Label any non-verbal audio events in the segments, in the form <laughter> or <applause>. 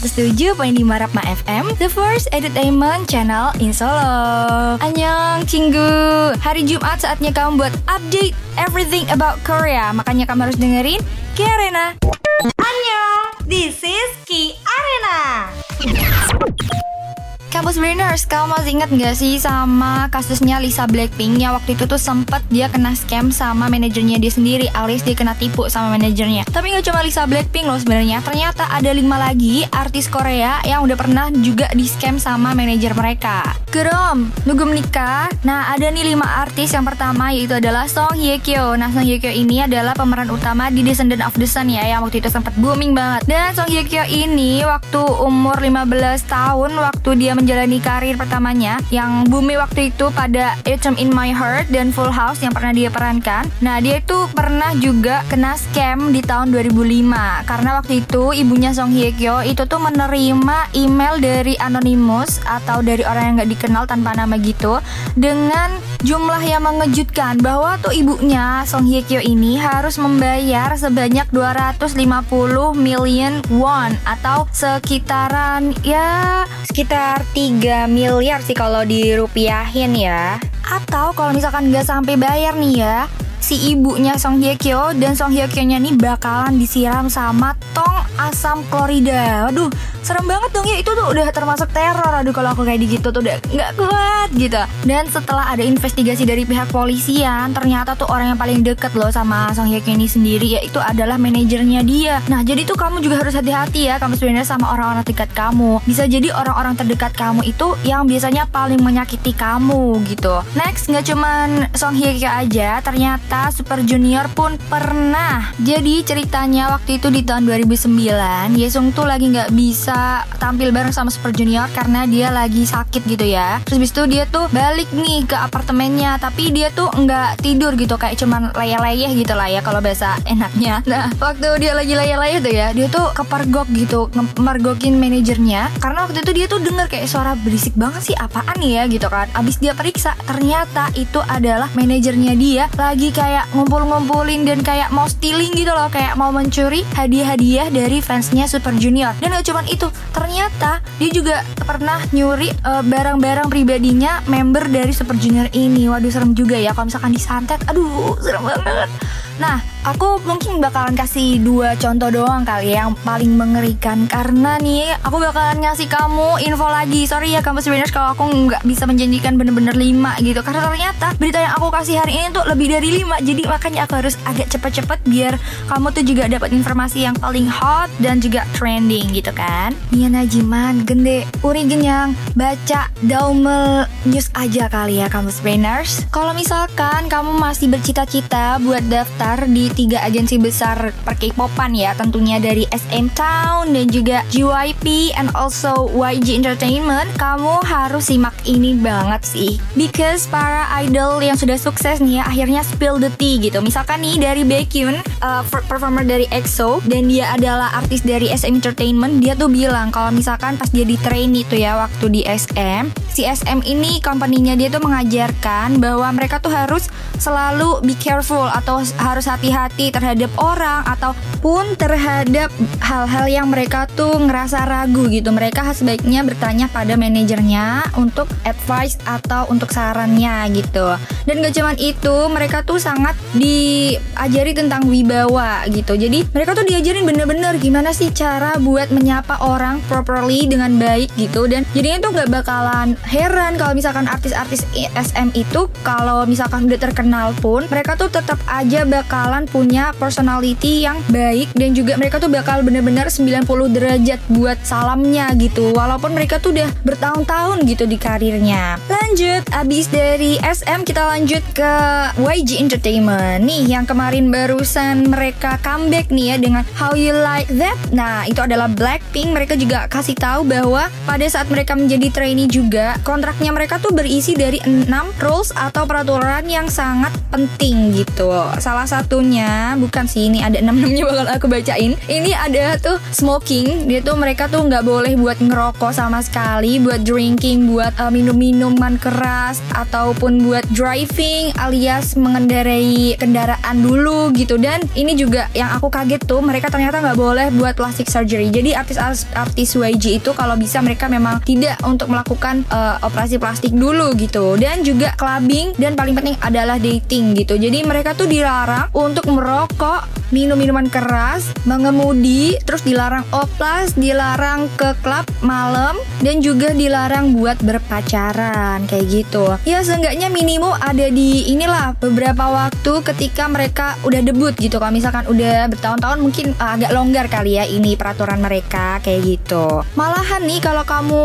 107.5 Rapma FM, the first entertainment channel in Solo. Annyeong, Cinggu. Hari Jumat saatnya kamu buat update everything about Korea. Makanya kamu harus dengerin Ki Arena. Annyeong, Kampus Brainers, kamu masih ingat gak sih sama kasusnya Lisa Blackpink yang waktu itu tuh sempet dia kena scam sama manajernya dia sendiri alias dia kena tipu sama manajernya. Tapi gak cuma Lisa Blackpink loh sebenarnya, ternyata ada lima lagi artis Korea yang udah pernah juga di scam sama manajer mereka. Gerom, nunggu menikah. Nah ada nih lima artis yang pertama yaitu adalah Song Hye Kyo. Nah Song Hye Kyo ini adalah pemeran utama di Descendant of the Sun ya yang waktu itu sempat booming banget. Dan Song Hye Kyo ini waktu umur 15 tahun waktu dia menjalani karir pertamanya yang bumi waktu itu pada Atom in My Heart dan Full House yang pernah dia perankan. Nah, dia itu pernah juga kena scam di tahun 2005 karena waktu itu ibunya Song Hye Kyo itu tuh menerima email dari anonymous atau dari orang yang nggak dikenal tanpa nama gitu dengan jumlah yang mengejutkan bahwa tuh ibunya Song Hye Kyo ini harus membayar sebanyak 250 million won atau sekitaran ya sekitar 3 miliar sih kalau dirupiahin ya. Atau kalau misalkan nggak sampai bayar nih ya, si ibunya Song Hye Kyo dan Song Hye Kyo nya nih bakalan disiram sama tong asam klorida. Waduh, serem banget dong ya itu tuh udah termasuk teror. Aduh kalau aku kayak gitu tuh udah nggak kuat gitu. Dan setelah ada investigasi dari pihak polisian, ternyata tuh orang yang paling deket loh sama Song Hye Kyo ini sendiri yaitu adalah manajernya dia. Nah jadi tuh kamu juga harus hati-hati ya kamu sebenarnya sama orang-orang terdekat kamu. Bisa jadi orang-orang terdekat kamu itu yang biasanya paling menyakiti kamu gitu. Next nggak cuman Song Hye Kyo aja, ternyata Super Junior pun pernah. Jadi ceritanya waktu itu di tahun 2009 Yesung tuh lagi nggak bisa tampil bareng sama Super Junior karena dia lagi sakit gitu ya. Terus habis itu dia tuh balik nih ke apartemennya, tapi dia tuh nggak tidur gitu kayak cuman layah-layah gitu lah ya kalau bahasa enaknya. Nah waktu dia lagi layah-layah tuh ya, dia tuh kepergok gitu, ngemergokin manajernya karena waktu itu dia tuh denger kayak suara berisik banget sih apaan ya gitu kan. Abis dia periksa ternyata itu adalah manajernya dia lagi kayak ngumpul-ngumpulin dan kayak mau stealing gitu loh, kayak mau mencuri hadiah-hadiah dari fansnya Super Junior. Dan gak cuman itu, ternyata dia juga pernah nyuri uh, barang-barang pribadinya member dari Super Junior ini. Waduh serem juga ya kalau misalkan disantet. Aduh, serem banget. Nah, aku mungkin bakalan kasih dua contoh doang kali ya yang paling mengerikan karena nih aku bakalan ngasih kamu info lagi. Sorry ya kamu sebenarnya kalau aku nggak bisa menjanjikan bener-bener 5 gitu karena ternyata berita yang aku kasih hari ini tuh lebih dari 5 jadi makanya aku harus agak cepet-cepet biar kamu tuh juga dapat informasi yang paling hot dan juga trending gitu kan. Nia Najiman, gende, uri genyang, baca Daumel News aja kali ya kamu brainers. Kalau misalkan kamu masih bercita-cita buat daftar di tiga agensi besar per K-popan ya. Tentunya dari SM Town dan juga JYP and also YG Entertainment. Kamu harus simak ini banget sih. Because para idol yang sudah sukses nih ya akhirnya spill the tea gitu. Misalkan nih dari Baekhyun uh, performer dari EXO dan dia adalah artis dari SM Entertainment dia tuh bilang kalau misalkan pas dia di trainee tuh ya waktu di SM si SM ini company-nya dia tuh mengajarkan bahwa mereka tuh harus selalu be careful atau harus hati-hati terhadap orang ataupun terhadap hal-hal yang mereka tuh ngerasa ragu gitu. Mereka sebaiknya bertanya pada manajernya untuk advice atau untuk sarannya gitu. Dan gak cuman itu, mereka tuh sangat diajari tentang wibawa gitu. Jadi mereka tuh diajarin bener-bener gimana sih cara buat menyapa orang properly dengan baik gitu. Dan jadinya tuh gak bakalan heran kalau misalkan artis-artis SM itu kalau misalkan udah terkenal pun mereka tuh tetap aja bakalan punya personality yang baik dan juga mereka tuh bakal bener-bener 90 derajat buat salamnya gitu. Walaupun mereka tuh udah bertahun-tahun gitu di karirnya. Lanjut abis dari SM kita lanjut ke YG Entertainment. Nih yang kemarin barusan mereka comeback nih ya dengan How You Like That. Nah itu adalah Blackpink. Mereka juga kasih tahu bahwa pada saat mereka menjadi trainee juga kontraknya mereka tuh berisi dari 6 rules atau peraturan yang sangat penting gitu. Salah satunya bukan sih ini ada enam enamnya bakal aku bacain. Ini ada tuh smoking. Dia tuh mereka tuh nggak boleh buat ngerokok sama sekali, buat drinking, buat uh, minum minuman keras ataupun buat driving alias mengendarai kendaraan dulu gitu. Dan ini juga yang aku kaget tuh mereka ternyata nggak boleh buat plastic surgery. Jadi artis-artis YG itu kalau bisa mereka memang tidak untuk melakukan uh, operasi plastik dulu gitu. Dan juga clubbing dan paling penting adalah dating gitu. Jadi mereka tuh dilarang untuk merokok, minum minuman keras, mengemudi, terus dilarang oplas, dilarang ke klub malam dan juga dilarang buat berpacaran kayak gitu. Ya seenggaknya minimum ada di inilah beberapa waktu ketika mereka udah debut gitu. Kalau misalkan udah bertahun-tahun mungkin uh, agak longgar kali ya ini peraturan mereka kayak gitu. Malahan nih kalau kamu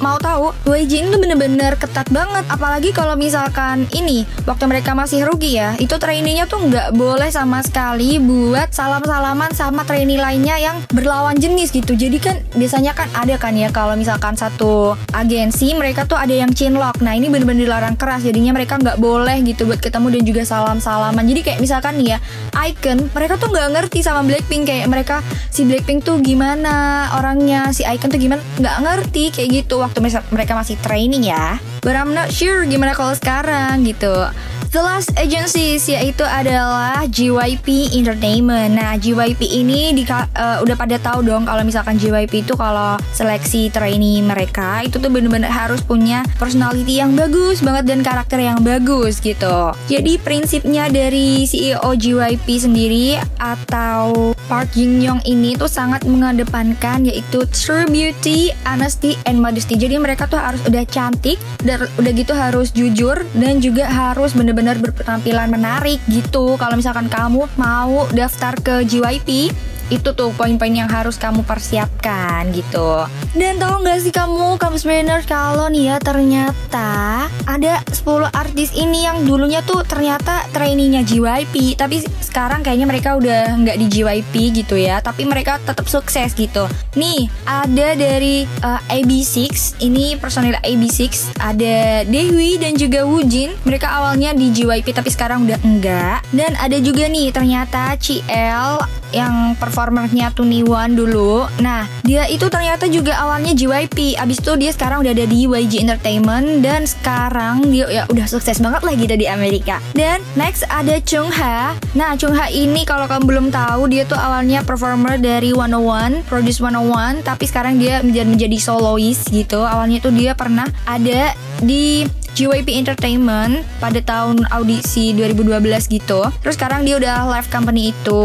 mau tahu, ini tuh bener-bener ketat banget. Apalagi kalau misalkan ini waktu mereka masih rugi ya, itu trainingnya tuh nggak boleh sama sekali buat salam-salaman sama trainee lainnya yang berlawan jenis gitu. Jadi kan biasanya kan ada kan ya kalau misalkan satu agensi mereka tuh ada yang chinlock. Nah ini bener-bener dilarang keras. Jadinya mereka nggak boleh gitu buat ketemu dan juga salam-salaman. Jadi kayak misalkan nih ya Icon mereka tuh nggak ngerti sama Blackpink kayak mereka si Blackpink tuh gimana orangnya si Icon tuh gimana nggak ngerti kayak gitu waktu mereka masih training ya. But I'm not sure gimana kalau sekarang gitu. The last agencies yaitu adalah JYP Entertainment. Nah, JYP ini di, uh, udah pada tahu dong kalau misalkan JYP itu kalau seleksi trainee mereka itu tuh bener-bener harus punya personality yang bagus banget dan karakter yang bagus gitu. Jadi prinsipnya dari CEO JYP sendiri atau Park Jin Young ini tuh sangat mengedepankan yaitu true beauty, honesty, and modesty. Jadi mereka tuh harus udah cantik udah gitu harus jujur dan juga harus bener benar berpenampilan menarik gitu. Kalau misalkan kamu mau daftar ke JYP, itu tuh poin-poin yang harus kamu persiapkan gitu. Dan tahu nggak sih kamu, kamu sebenarnya kalau nih ya ternyata ada 10 artis ini yang dulunya tuh ternyata trainingnya JYP, tapi sekarang kayaknya mereka udah nggak di JYP gitu ya, tapi mereka tetap sukses gitu. Nih ada dari uh, eh, AB6, ini personil AB6, ada Dewi dan juga Woojin. Mereka awalnya di JYP tapi sekarang udah enggak. Dan ada juga nih ternyata CL yang performernya Tuniwan dulu. Nah, dia itu ternyata juga awalnya JYP. Abis itu dia sekarang udah ada di YG Entertainment dan sekarang dia ya udah sukses banget lah gitu di Amerika. Dan next ada Chung Ha. Nah, Chung Ha ini kalau kamu belum tahu dia tuh awalnya performer dari 101, Produce 101, tapi sekarang dia menjadi menjadi soloist gitu. Awalnya tuh dia pernah ada di JYP Entertainment pada tahun audisi 2012 gitu. Terus sekarang dia udah live company itu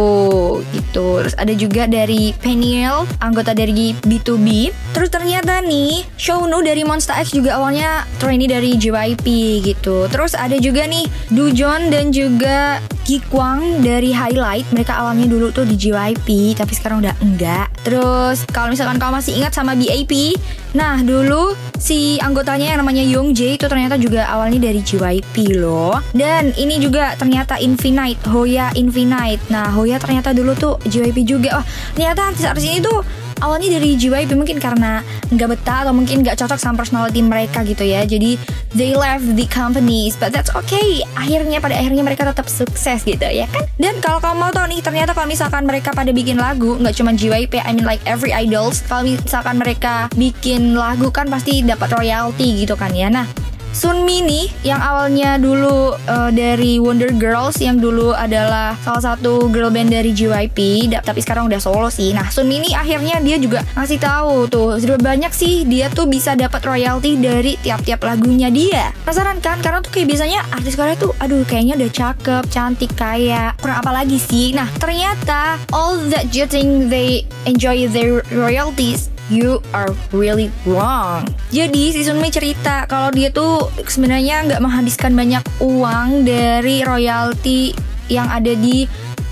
gitu. Terus ada juga dari Peniel, anggota dari B2B. Terus ternyata nih, Shownu dari Monster X juga awalnya trainee dari JYP gitu. Terus ada juga nih Dujon dan juga Gikwang dari Highlight. Mereka awalnya dulu tuh di JYP, tapi sekarang udah enggak. Terus kalau misalkan kamu masih ingat sama BAP, nah dulu si anggotanya yang namanya Young Jae itu ternyata juga awalnya dari JYP loh. Dan ini juga ternyata Infinite, Hoya Infinite. Nah, Hoya ternyata dulu tuh JYP juga. Wah, ternyata artis-artis ini tuh awalnya dari JYP mungkin karena nggak betah atau mungkin nggak cocok sama personality mereka gitu ya. Jadi they left the companies, but that's okay. Akhirnya pada akhirnya mereka tetap sukses gitu ya kan. Dan kalau kamu mau tahu nih, ternyata kalau misalkan mereka pada bikin lagu nggak cuma JYP, I mean like every idols. Kalau misalkan mereka bikin lagu kan pasti dapat royalty gitu kan ya. Nah, Sunmi nih yang awalnya dulu uh, dari Wonder Girls yang dulu adalah salah satu girl band dari JYP tapi sekarang udah solo sih. Nah, Sunmi ini akhirnya dia juga ngasih tahu tuh banyak sih dia tuh bisa dapat royalti dari tiap-tiap lagunya dia. Penasaran kan? Karena tuh kayak biasanya artis Korea tuh aduh kayaknya udah cakep, cantik, kaya. Kurang apa lagi sih? Nah, ternyata all that you think they enjoy their royalties you are really wrong. Jadi si Sunmi cerita kalau dia tuh sebenarnya nggak menghabiskan banyak uang dari royalti yang ada di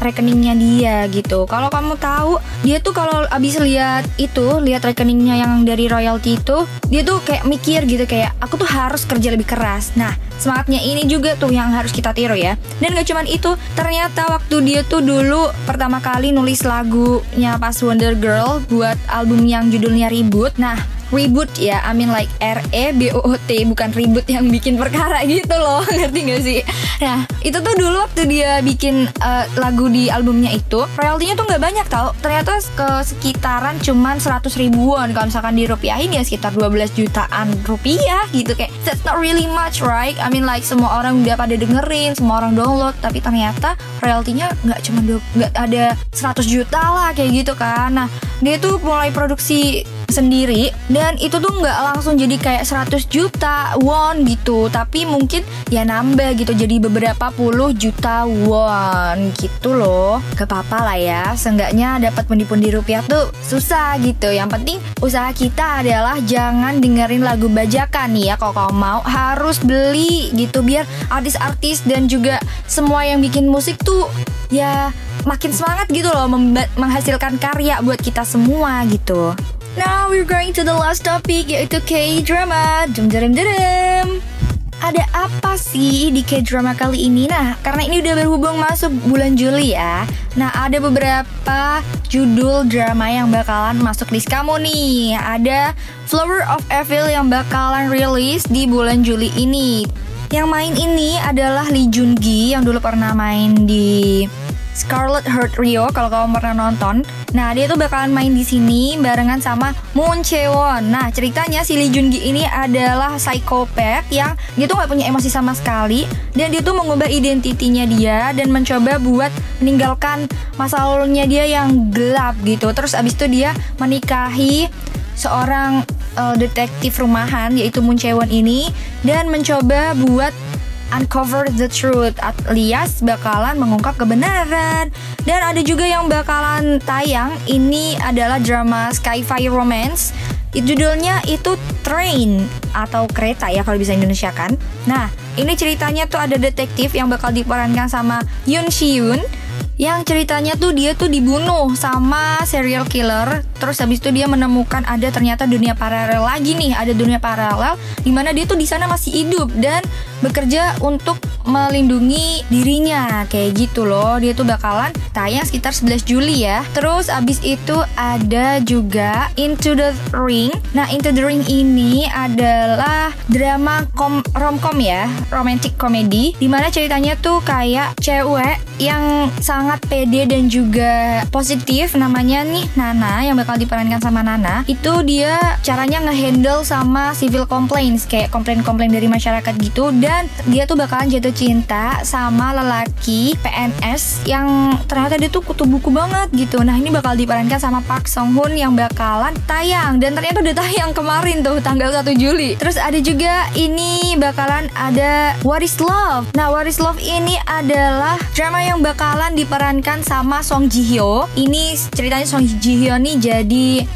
rekeningnya dia gitu. Kalau kamu tahu, dia tuh kalau abis lihat itu, lihat rekeningnya yang dari royalti itu, dia tuh kayak mikir gitu kayak aku tuh harus kerja lebih keras. Nah, semangatnya ini juga tuh yang harus kita tiru ya. Dan gak cuman itu, ternyata waktu dia tuh dulu pertama kali nulis lagunya pas Wonder Girl buat album yang judulnya Ribut. Nah, reboot ya I mean like R E B O O T bukan reboot yang bikin perkara <laughs> gitu loh ngerti gak sih? Nah itu tuh dulu waktu dia bikin uh, lagu di albumnya itu royaltinya tuh nggak banyak tau. Ternyata ke sekitaran cuman 100 ribuan kalau misalkan dirupiahin ya sekitar 12 jutaan rupiah gitu kayak that's not really much right? I mean like semua orang udah pada dengerin semua orang download tapi ternyata royaltinya nggak cuma nggak ada 100 juta lah kayak gitu kan. Nah dia tuh mulai produksi sendiri dan itu tuh nggak langsung jadi kayak 100 juta won gitu tapi mungkin ya nambah gitu jadi beberapa puluh juta won gitu loh gak apa-apa lah ya seenggaknya dapat pundi-pundi rupiah tuh susah gitu yang penting usaha kita adalah jangan dengerin lagu bajakan nih ya kalau kamu mau harus beli gitu biar artis-artis dan juga semua yang bikin musik tuh ya makin semangat gitu loh menghasilkan karya buat kita semua gitu. Now we're going to the last topic yaitu K-drama. Jum jum jum. Ada apa sih di K-drama kali ini? Nah, karena ini udah berhubung masuk bulan Juli ya. Nah, ada beberapa judul drama yang bakalan masuk list kamu nih. Ada Flower of Evil yang bakalan rilis di bulan Juli ini. Yang main ini adalah Lee Jun Gi yang dulu pernah main di Scarlet Heart Rio kalau kamu pernah nonton. Nah, dia tuh bakalan main di sini barengan sama Moon Chewon. Nah, ceritanya si Lee Jun Gi ini adalah psikopat yang dia tuh nggak punya emosi sama sekali dan dia tuh mengubah identitinya dia dan mencoba buat meninggalkan masa lalunya dia yang gelap gitu. Terus abis itu dia menikahi seorang uh, detektif rumahan yaitu Moon Chewon ini dan mencoba buat uncover the truth. Alias bakalan mengungkap kebenaran. Dan ada juga yang bakalan tayang. Ini adalah drama Skyfire Romance. Judulnya itu Train atau kereta ya kalau bisa Indonesia kan. Nah ini ceritanya tuh ada detektif yang bakal diperankan sama Yoon Si Yoon. Yang ceritanya tuh dia tuh dibunuh sama serial killer terus habis itu dia menemukan ada ternyata dunia paralel lagi nih ada dunia paralel di mana dia tuh di sana masih hidup dan bekerja untuk melindungi dirinya kayak gitu loh. Dia tuh bakalan tayang sekitar 11 Juli ya. Terus abis itu ada juga Into the Ring. Nah Into the Ring ini adalah drama kom romcom ya romantic comedy di mana ceritanya tuh kayak cewek yang sangat pede dan juga positif namanya nih Nana yang bakal diperankan sama Nana itu dia caranya ngehandle sama civil complaints kayak komplain-komplain dari masyarakat gitu dan dia tuh bakalan jatuh cinta sama lelaki PNS yang ternyata dia tuh kutu buku banget gitu. Nah ini bakal diperankan sama Park Song Hoon yang bakalan tayang dan ternyata udah tayang kemarin tuh tanggal 1 Juli. Terus ada juga ini bakalan ada What is Love? Nah What is Love ini adalah drama yang bakalan diperankan sama Song Ji Hyo. Ini ceritanya Song Ji Hyo nih jadi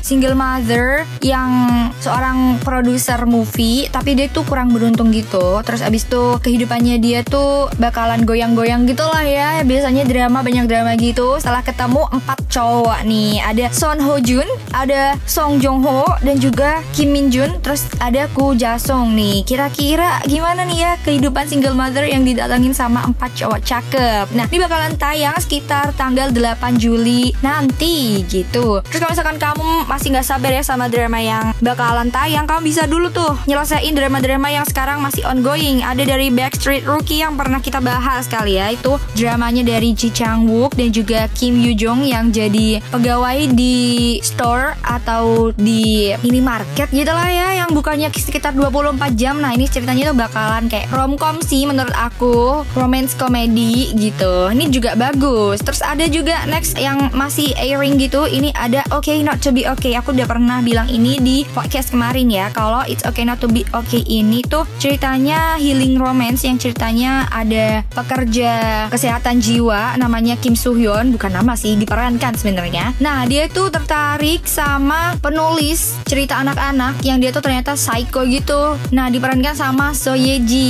single mother yang seorang produser movie, tapi dia tuh kurang beruntung gitu. Terus abis itu kehidupannya dia tuh bakalan goyang-goyang gitu lah ya. Biasanya drama banyak drama gitu. Setelah ketemu empat cowok nih, ada Son Ho Jun, ada Song Jong Ho, dan juga Kim Min Jun. Terus ada Ku Ja Song nih. Kira-kira gimana nih ya kehidupan single mother yang didatangin sama empat cowok cakep. Nah, ini bakalan tayang sekitar tanggal 8 Juli nanti gitu. Terus kalau misalkan kamu masih nggak sabar ya sama drama yang bakalan tayang, kamu bisa dulu tuh nyelesain drama-drama yang sekarang masih ongoing. Ada dari Backstreet Rookie yang pernah kita bahas kali ya, itu dramanya dari Ji Chang Wook dan juga Kim Yoo Jong yang jadi pegawai di store atau di minimarket gitu lah ya yang bukannya sekitar 24 jam. Nah, ini ceritanya tuh bakalan kayak romcom sih menurut aku, romance comedy gitu ini juga bagus. Terus ada juga next yang masih airing gitu. Ini ada Okay Not to Be Okay. Aku udah pernah bilang ini di podcast kemarin ya. Kalau It's Okay Not to Be Okay ini tuh ceritanya healing romance yang ceritanya ada pekerja kesehatan jiwa namanya Kim Soo Hyun. Bukan nama sih, diperankan sebenarnya. Nah, dia tuh tertarik sama penulis cerita anak-anak yang dia tuh ternyata psycho gitu. Nah, diperankan sama So Ye Ji.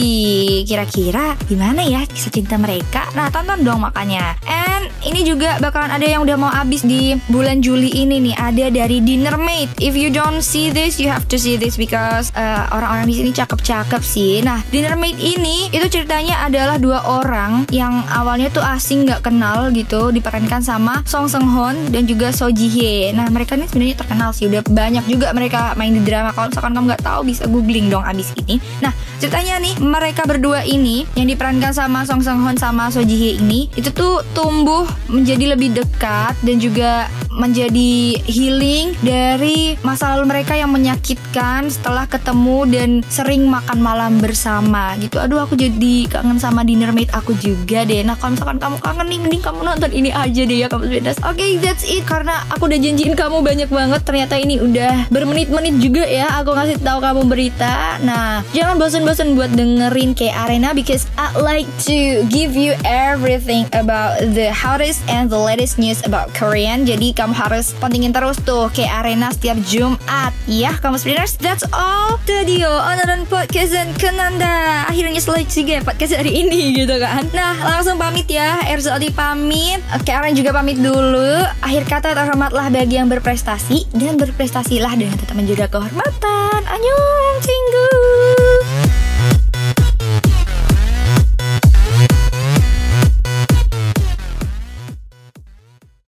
Kira-kira gimana ya kisah cinta mereka? Nah, tonton dong makanya. And ini juga bakalan ada yang udah mau habis di bulan Juli ini nih. Ada dari Dinner Mate. If you don't see this, you have to see this because uh, orang-orang di sini cakep-cakep sih. Nah, Dinner Mate ini itu ceritanya adalah dua orang yang awalnya tuh asing nggak kenal gitu diperankan sama Song Seung Hon dan juga So Ji Hye. Nah mereka ini sebenarnya terkenal sih udah banyak juga mereka main di drama. Kalau misalkan kamu nggak tahu bisa googling dong abis ini. Nah ceritanya nih mereka berdua ini yang diperankan sama Song Seung Hon sama So Ji Hye ini itu tuh tumbuh menjadi lebih dekat dan juga menjadi healing dari masa lalu mereka yang menyakitkan setelah ketemu dan sering makan malam bersama gitu. Aduh aku jadi kangen sama dinner mate aku juga deh. Nah kalau misalkan kamu kangen nih mending kamu nonton ini aja deh ya kamu Oke okay, that's it karena aku udah janjiin kamu banyak banget ternyata ini udah bermenit-menit juga ya aku ngasih tahu kamu berita. Nah jangan bosan-bosan buat dengerin kayak Arena because I like to give you everything about the hottest and the latest news about Korean. Jadi kamu harus pentingin terus tuh kayak arena setiap Jumat. Ya kamu speeders that's all. Tadio Onaran Podcast dan Kenanda. Akhirnya selesai juga podcast hari ini gitu kan. Nah langsung pamit ya. Erzali pamit. Oke Aren juga pamit dulu. Akhir kata terhormatlah bagi yang berprestasi dan berprestasilah dengan tetap menjaga kehormatan. Annyeong cinggu